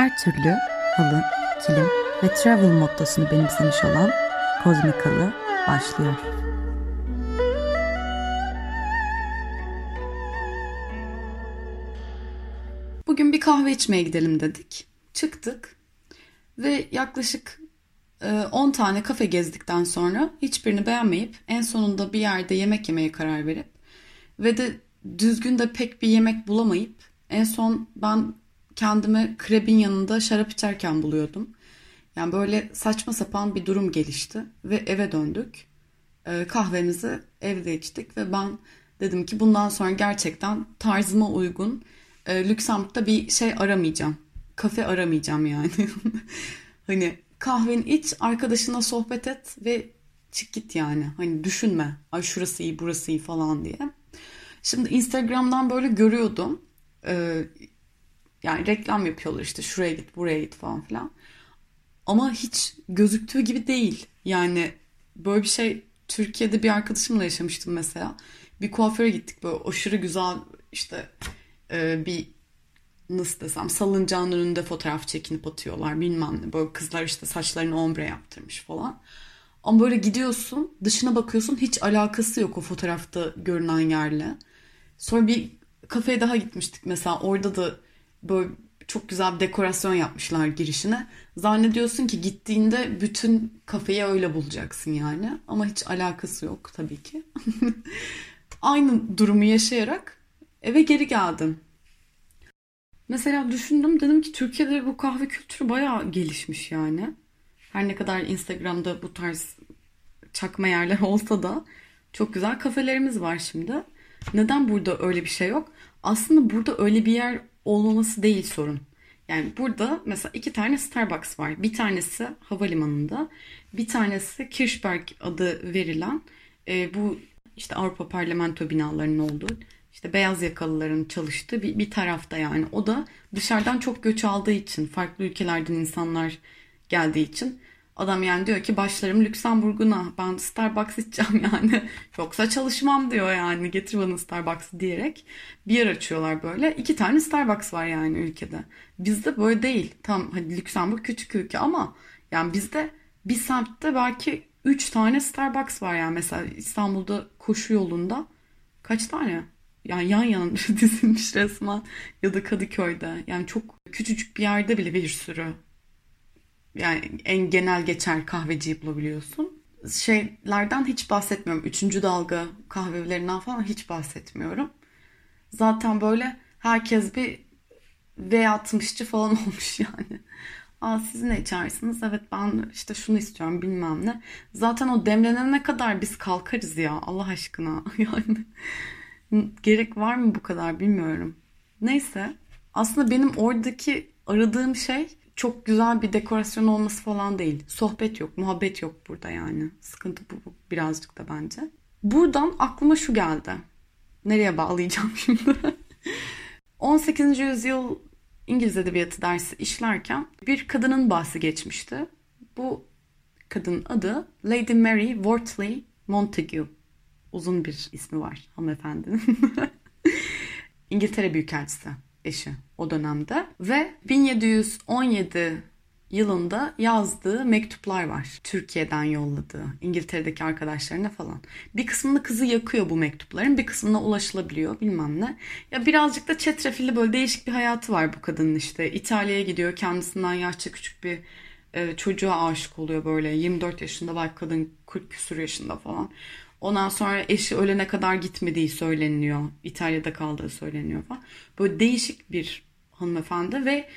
her türlü halı, kilim ve travel mottosunu benimsemiş olan Kozmik Halı başlıyor. Bugün bir kahve içmeye gidelim dedik. Çıktık ve yaklaşık 10 e, tane kafe gezdikten sonra hiçbirini beğenmeyip en sonunda bir yerde yemek yemeye karar verip ve de düzgün de pek bir yemek bulamayıp en son ben kendimi krebin yanında şarap içerken buluyordum. Yani böyle saçma sapan bir durum gelişti ve eve döndük. E, kahvemizi evde içtik ve ben dedim ki bundan sonra gerçekten tarzıma uygun e, Lüksemburg'da bir şey aramayacağım. Kafe aramayacağım yani. hani kahveni iç, arkadaşına sohbet et ve çık git yani. Hani düşünme. Ay şurası iyi, burası iyi falan diye. Şimdi Instagram'dan böyle görüyordum. Ee, yani reklam yapıyorlar işte şuraya git, buraya git falan filan. Ama hiç gözüktüğü gibi değil. Yani böyle bir şey Türkiye'de bir arkadaşımla yaşamıştım mesela. Bir kuaföre gittik böyle aşırı güzel işte e, bir nasıl desem salıncağın önünde fotoğraf çekinip atıyorlar bilmem ne. Böyle kızlar işte saçlarını ombre yaptırmış falan. Ama böyle gidiyorsun dışına bakıyorsun hiç alakası yok o fotoğrafta görünen yerle. Sonra bir kafeye daha gitmiştik mesela orada da böyle çok güzel bir dekorasyon yapmışlar girişine. Zannediyorsun ki gittiğinde bütün kafeyi öyle bulacaksın yani. Ama hiç alakası yok tabii ki. Aynı durumu yaşayarak eve geri geldim. Mesela düşündüm dedim ki Türkiye'de bu kahve kültürü bayağı gelişmiş yani. Her ne kadar Instagram'da bu tarz çakma yerler olsa da çok güzel kafelerimiz var şimdi. Neden burada öyle bir şey yok? Aslında burada öyle bir yer olmaması değil sorun. Yani burada mesela iki tane Starbucks var. Bir tanesi havalimanında, bir tanesi Kirchberg adı verilen e, bu işte Avrupa Parlamento binalarının olduğu işte beyaz yakalıların çalıştığı bir, bir tarafta yani. O da dışarıdan çok göç aldığı için, farklı ülkelerden insanlar geldiği için adam yani diyor ki başlarım Lüksemburg'una ben Starbucks içeceğim yani. Yoksa çalışmam diyor yani getir bana Starbucks diyerek bir yer açıyorlar böyle. iki tane Starbucks var yani ülkede. Bizde böyle değil. Tam hadi Lüksemburg küçük ülke ama yani bizde bir semtte belki üç tane Starbucks var yani mesela İstanbul'da koşu yolunda kaç tane? yani yan yana dizilmiş resmen ya da Kadıköy'de. Yani çok küçücük bir yerde bile bir sürü yani en genel geçer kahveciyi bulabiliyorsun. Şeylerden hiç bahsetmiyorum. Üçüncü dalga kahvelerinden falan hiç bahsetmiyorum. Zaten böyle herkes bir V60'cı falan olmuş yani. Aa siz ne içersiniz? Evet ben işte şunu istiyorum bilmem ne. Zaten o demlenene kadar biz kalkarız ya Allah aşkına. Yani gerek var mı bu kadar bilmiyorum. Neyse aslında benim oradaki aradığım şey çok güzel bir dekorasyon olması falan değil. Sohbet yok, muhabbet yok burada yani. Sıkıntı bu, birazcık da bence. Buradan aklıma şu geldi. Nereye bağlayacağım şimdi? 18. yüzyıl İngiliz Edebiyatı dersi işlerken bir kadının bahsi geçmişti. Bu kadın adı Lady Mary Wortley Montague uzun bir ismi var hanımefendinin. İngiltere Büyükelçisi eşi o dönemde ve 1717 yılında yazdığı mektuplar var. Türkiye'den yolladığı, İngiltere'deki arkadaşlarına falan. Bir kısmını kızı yakıyor bu mektupların, bir kısmına ulaşılabiliyor bilmem ne. Ya birazcık da çetrefilli böyle değişik bir hayatı var bu kadının işte. İtalya'ya gidiyor, kendisinden yaşça küçük bir e, çocuğa aşık oluyor böyle. 24 yaşında belki kadın 40 küsur yaşında falan. Ondan sonra eşi ölene kadar gitmediği söyleniyor. İtalya'da kaldığı söyleniyor falan. Böyle değişik bir hanımefendi ve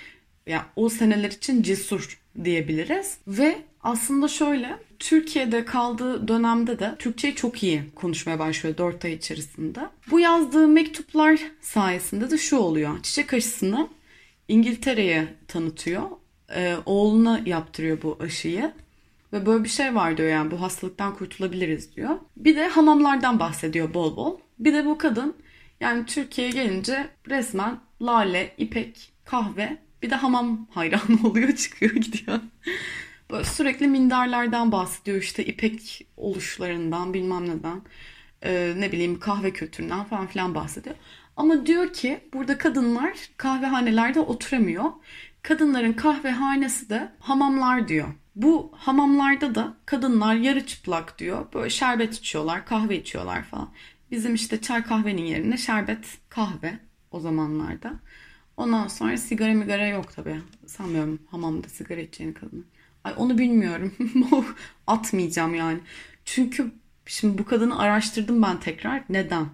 ya o seneler için cesur diyebiliriz. Ve aslında şöyle Türkiye'de kaldığı dönemde de Türkçeyi çok iyi konuşmaya başlıyor 4 ay içerisinde. Bu yazdığı mektuplar sayesinde de şu oluyor. Çiçek aşısını İngiltere'ye tanıtıyor. Ee, oğluna yaptırıyor bu aşıyı. Ve böyle bir şey var diyor yani bu hastalıktan kurtulabiliriz diyor. Bir de hamamlardan bahsediyor bol bol. Bir de bu kadın yani Türkiye'ye gelince resmen lale, ipek, kahve bir de hamam hayranı oluyor çıkıyor gidiyor. Böyle sürekli minderlerden bahsediyor işte ipek oluşlarından bilmem neden ee, ne bileyim kahve kültüründen falan filan bahsediyor. Ama diyor ki burada kadınlar kahvehanelerde oturamıyor. kadınların kahvehanesi de hamamlar diyor. Bu hamamlarda da kadınlar yarı çıplak diyor. Böyle şerbet içiyorlar, kahve içiyorlar falan. Bizim işte çay kahvenin yerine şerbet kahve o zamanlarda. Ondan sonra sigara migara yok tabii. Sanmıyorum hamamda sigara içeceğini kadını. Ay onu bilmiyorum. Atmayacağım yani. Çünkü şimdi bu kadını araştırdım ben tekrar. Neden?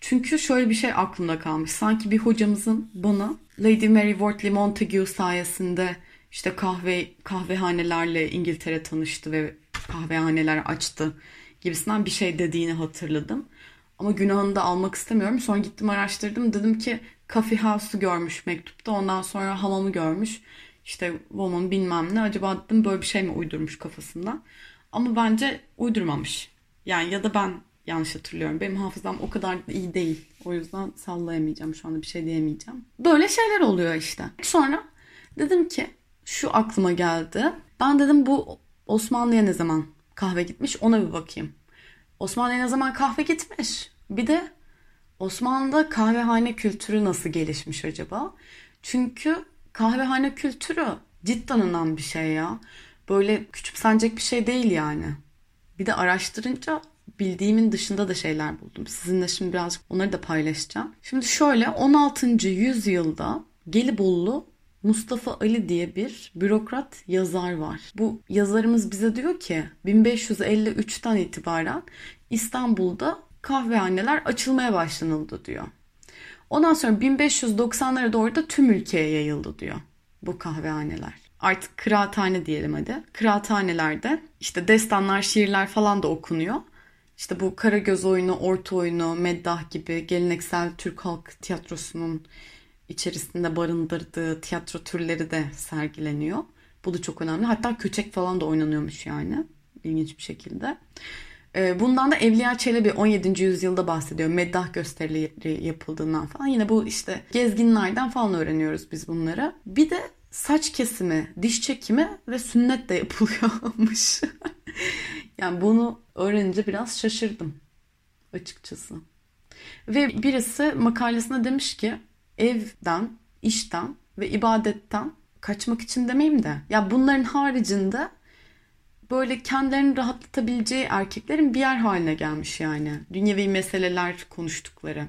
Çünkü şöyle bir şey aklımda kalmış. Sanki bir hocamızın bana Lady Mary Wortley Montagu sayesinde işte kahve kahvehanelerle İngiltere tanıştı ve kahvehaneler açtı gibisinden bir şey dediğini hatırladım. Ama günahını da almak istemiyorum. Sonra gittim araştırdım. Dedim ki Coffee House'u görmüş mektupta. Ondan sonra hamamı görmüş. İşte woman bilmem ne. Acaba dedim böyle bir şey mi uydurmuş kafasında. Ama bence uydurmamış. Yani ya da ben yanlış hatırlıyorum. Benim hafızam o kadar iyi değil. O yüzden sallayamayacağım şu anda bir şey diyemeyeceğim. Böyle şeyler oluyor işte. Sonra dedim ki şu aklıma geldi. Ben dedim bu Osmanlı'ya ne zaman kahve gitmiş ona bir bakayım. Osmanlı'ya ne zaman kahve gitmiş? Bir de Osmanlı'da kahvehane kültürü nasıl gelişmiş acaba? Çünkü kahvehane kültürü cidden önemli bir şey ya. Böyle küçümsenecek bir şey değil yani. Bir de araştırınca bildiğimin dışında da şeyler buldum. Sizinle şimdi birazcık onları da paylaşacağım. Şimdi şöyle 16. yüzyılda Gelibolu Mustafa Ali diye bir bürokrat yazar var. Bu yazarımız bize diyor ki 1553'ten itibaren İstanbul'da kahvehaneler açılmaya başlanıldı diyor. Ondan sonra 1590'lara doğru da tüm ülkeye yayıldı diyor bu kahvehaneler. Artık kıraathane diyelim hadi. Kıraathanelerde işte destanlar, şiirler falan da okunuyor. İşte bu Karagöz oyunu, orta oyunu, meddah gibi geleneksel Türk halk tiyatrosunun içerisinde barındırdığı tiyatro türleri de sergileniyor. Bu da çok önemli. Hatta köçek falan da oynanıyormuş yani. İlginç bir şekilde. Ee, bundan da Evliya Çelebi 17. yüzyılda bahsediyor. Meddah gösterileri yapıldığından falan. Yine bu işte gezginlerden falan öğreniyoruz biz bunları. Bir de saç kesimi, diş çekimi ve sünnet de yapılıyormuş. yani bunu öğrenince biraz şaşırdım açıkçası. Ve birisi makalesinde demiş ki evden, işten ve ibadetten kaçmak için demeyeyim de ya bunların haricinde böyle kendilerini rahatlatabileceği erkeklerin bir yer haline gelmiş yani. Dünyevi meseleler konuştukları.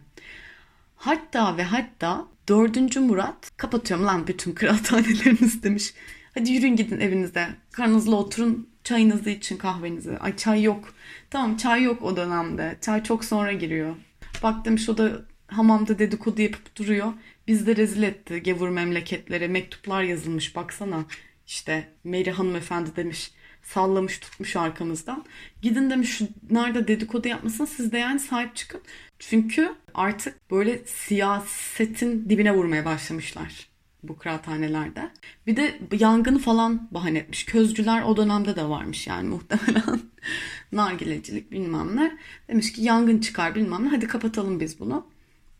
Hatta ve hatta 4. Murat kapatıyorum lan bütün kıraathaneleriniz demiş. Hadi yürüyün gidin evinize. Karnınızla oturun çayınızı için kahvenizi. Ay çay yok. Tamam çay yok o dönemde. Çay çok sonra giriyor. Bak demiş o da hamamda dedikodu yapıp duruyor. Biz de rezil etti gevur memleketlere. Mektuplar yazılmış baksana. İşte Mary hanımefendi demiş sallamış tutmuş arkamızdan. Gidin demiş nerede dedikodu yapmasın siz de yani sahip çıkın. Çünkü artık böyle siyasetin dibine vurmaya başlamışlar bu kıraathanelerde. Bir de yangını falan bahane etmiş. Közcüler o dönemde de varmış yani muhtemelen. Nargilecilik bilmem ne. Demiş ki yangın çıkar bilmem ne hadi kapatalım biz bunu.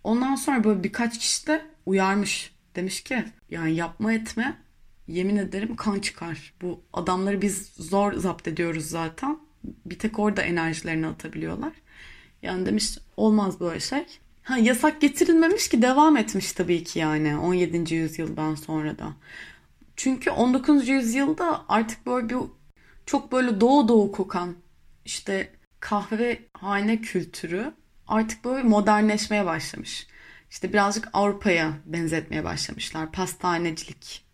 Ondan sonra böyle birkaç kişi de uyarmış. Demiş ki yani yapma etme yemin ederim kan çıkar. Bu adamları biz zor zapt ediyoruz zaten. Bir tek orada enerjilerini atabiliyorlar. Yani demiş olmaz böyle şey. Ha, yasak getirilmemiş ki devam etmiş tabii ki yani 17. yüzyıldan sonra da. Çünkü 19. yüzyılda artık böyle bir çok böyle doğu doğu kokan işte kahve hane kültürü artık böyle modernleşmeye başlamış. İşte birazcık Avrupa'ya benzetmeye başlamışlar. Pastanecilik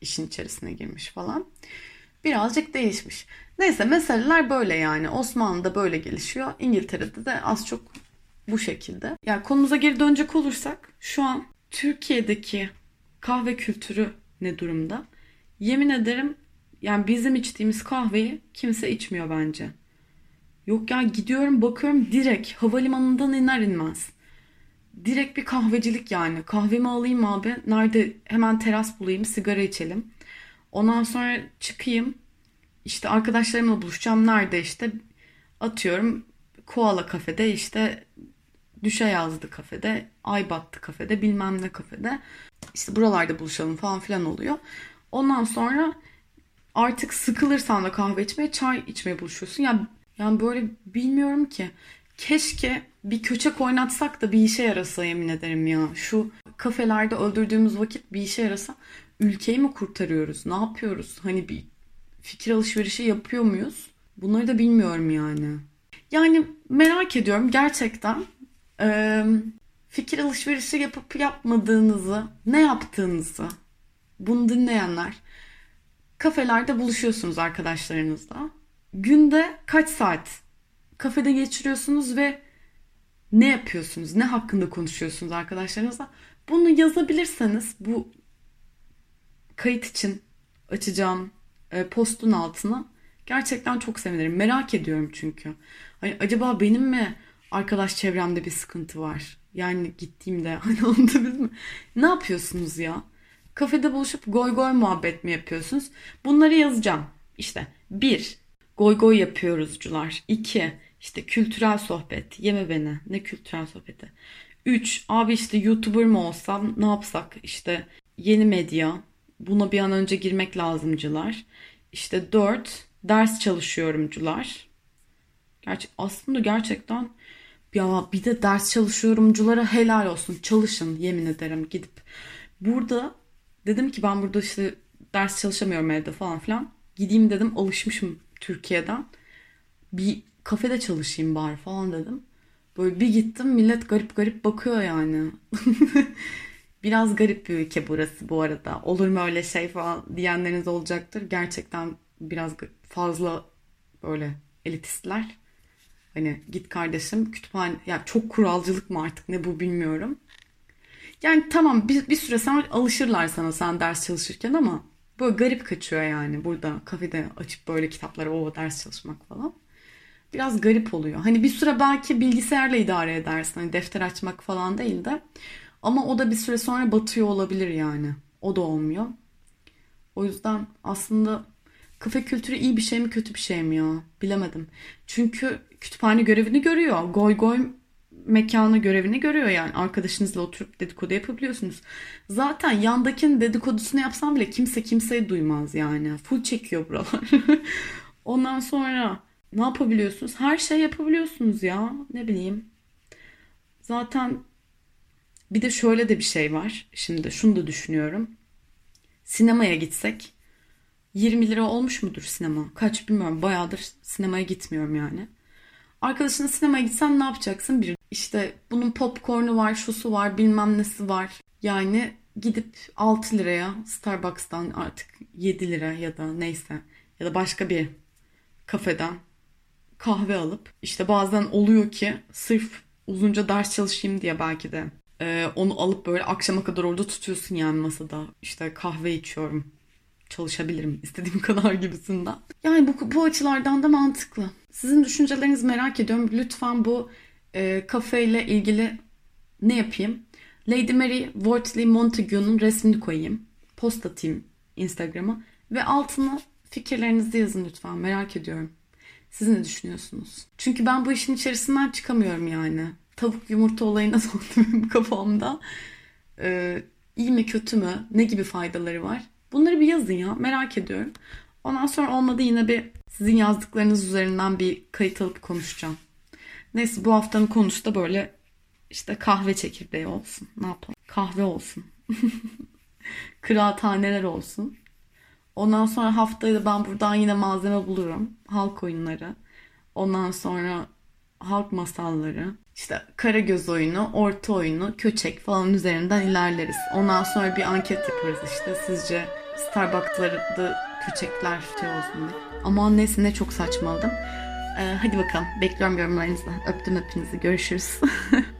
işin içerisine girmiş falan. Birazcık değişmiş. Neyse meseleler böyle yani. Osmanlı'da böyle gelişiyor. İngiltere'de de az çok bu şekilde. Yani konumuza geri dönecek olursak şu an Türkiye'deki kahve kültürü ne durumda? Yemin ederim yani bizim içtiğimiz kahveyi kimse içmiyor bence. Yok ya gidiyorum bakıyorum direkt havalimanından iner inmez. Direkt bir kahvecilik yani. Kahvemi alayım abi. Nerede hemen teras bulayım sigara içelim. Ondan sonra çıkayım. İşte arkadaşlarımla buluşacağım. Nerede işte atıyorum Koala kafede işte Düşe yazdı kafede, Ay battı kafede, bilmem ne kafede. İşte buralarda buluşalım falan filan oluyor. Ondan sonra artık sıkılırsan da kahve içmeye, çay içmeye buluşuyorsun. Yani, yani böyle bilmiyorum ki. Keşke bir köçek oynatsak da bir işe yarasa yemin ederim ya. Şu kafelerde öldürdüğümüz vakit bir işe yarasa. ülkeyi mi kurtarıyoruz? Ne yapıyoruz? Hani bir fikir alışverişi yapıyor muyuz? Bunları da bilmiyorum yani. Yani merak ediyorum gerçekten. Ee, fikir alışverişi yapıp yapmadığınızı, ne yaptığınızı bunu dinleyenler kafelerde buluşuyorsunuz arkadaşlarınızla. Günde kaç saat kafede geçiriyorsunuz ve ne yapıyorsunuz? Ne hakkında konuşuyorsunuz arkadaşlarınızla? Bunu yazabilirseniz bu kayıt için açacağım e, postun altına gerçekten çok sevinirim. Merak ediyorum çünkü. Hani acaba benim mi arkadaş çevremde bir sıkıntı var? Yani gittiğimde hani biz mi? Ne yapıyorsunuz ya? Kafede buluşup goy goy muhabbet mi yapıyorsunuz? Bunları yazacağım. İşte bir, goy goy yapıyoruzcular. İki, işte kültürel sohbet. Yeme beni. Ne kültürel sohbeti? Üç, abi işte YouTuber mı olsam ne yapsak? İşte yeni medya. Buna bir an önce girmek lazımcılar. İşte dört, ders çalışıyorumcular. Gerçi aslında gerçekten ya bir de ders çalışıyorumculara helal olsun. Çalışın yemin ederim gidip. Burada dedim ki ben burada işte ders çalışamıyorum evde falan filan. Gideyim dedim alışmışım Türkiye'den. Bir kafede çalışayım bari falan dedim. Böyle bir gittim millet garip garip bakıyor yani. Biraz garip bir ülke burası bu arada. Olur mu öyle şey falan diyenleriniz olacaktır. Gerçekten biraz fazla böyle elitistler. Hani git kardeşim kütüphane ya çok kuralcılık mı artık ne bu bilmiyorum. Yani tamam bir, bir süre sonra alışırlar sana sen ders çalışırken ama böyle garip kaçıyor yani burada kafede açıp böyle kitaplara o ders çalışmak falan. Biraz garip oluyor. Hani bir süre belki bilgisayarla idare edersin. Hani defter açmak falan değil de. Ama o da bir süre sonra batıyor olabilir yani. O da olmuyor. O yüzden aslında kafe kültürü iyi bir şey mi kötü bir şey mi ya? Bilemedim. Çünkü kütüphane görevini görüyor. Goy goy mekanı görevini görüyor yani. Arkadaşınızla oturup dedikodu yapabiliyorsunuz. Zaten yandakinin dedikodusunu yapsam bile kimse kimseyi duymaz yani. Full çekiyor buralar. Ondan sonra ne yapabiliyorsunuz? Her şey yapabiliyorsunuz ya. Ne bileyim. Zaten bir de şöyle de bir şey var. Şimdi şunu da düşünüyorum. Sinemaya gitsek 20 lira olmuş mudur sinema? Kaç bilmiyorum. Bayağıdır sinemaya gitmiyorum yani. Arkadaşınla sinemaya gitsen ne yapacaksın? Bir işte bunun popcornu var, şusu var, bilmem nesi var. Yani gidip 6 liraya Starbucks'tan artık 7 lira ya da neyse ya da başka bir kafeden kahve alıp işte bazen oluyor ki sırf uzunca ders çalışayım diye belki de e, onu alıp böyle akşama kadar orada tutuyorsun yani masada. İşte kahve içiyorum. Çalışabilirim istediğim kadar gibisinden. Yani bu, bu açılardan da mantıklı. Sizin düşüncelerinizi merak ediyorum. Lütfen bu e, kafeyle ilgili ne yapayım? Lady Mary Wortley Montague'nun resmini koyayım. Post atayım Instagram'a. Ve altına fikirlerinizi yazın lütfen. Merak ediyorum. Siz ne düşünüyorsunuz? Çünkü ben bu işin içerisinden çıkamıyorum yani. Tavuk yumurta olayı nasıl oldu benim kafamda? Ee, iyi mi kötü mü? Ne gibi faydaları var? Bunları bir yazın ya. Merak ediyorum. Ondan sonra olmadı yine bir sizin yazdıklarınız üzerinden bir kayıt alıp konuşacağım. Neyse bu haftanın konusu da böyle işte kahve çekirdeği olsun. Ne yapalım? Kahve olsun. Kıraathaneler olsun. Ondan sonra haftayı da ben buradan yine malzeme bulurum. Halk oyunları. Ondan sonra halk masalları. İşte Karagöz oyunu, orta oyunu, köçek falan üzerinden ilerleriz. Ondan sonra bir anket yaparız işte. Sizce Starbucks'larda köçekler şey olsun diye. Aman neyse ne çok saçmaladım. Ee, hadi bakalım. Bekliyorum yorumlarınızı. Öptüm hepinizi. Görüşürüz.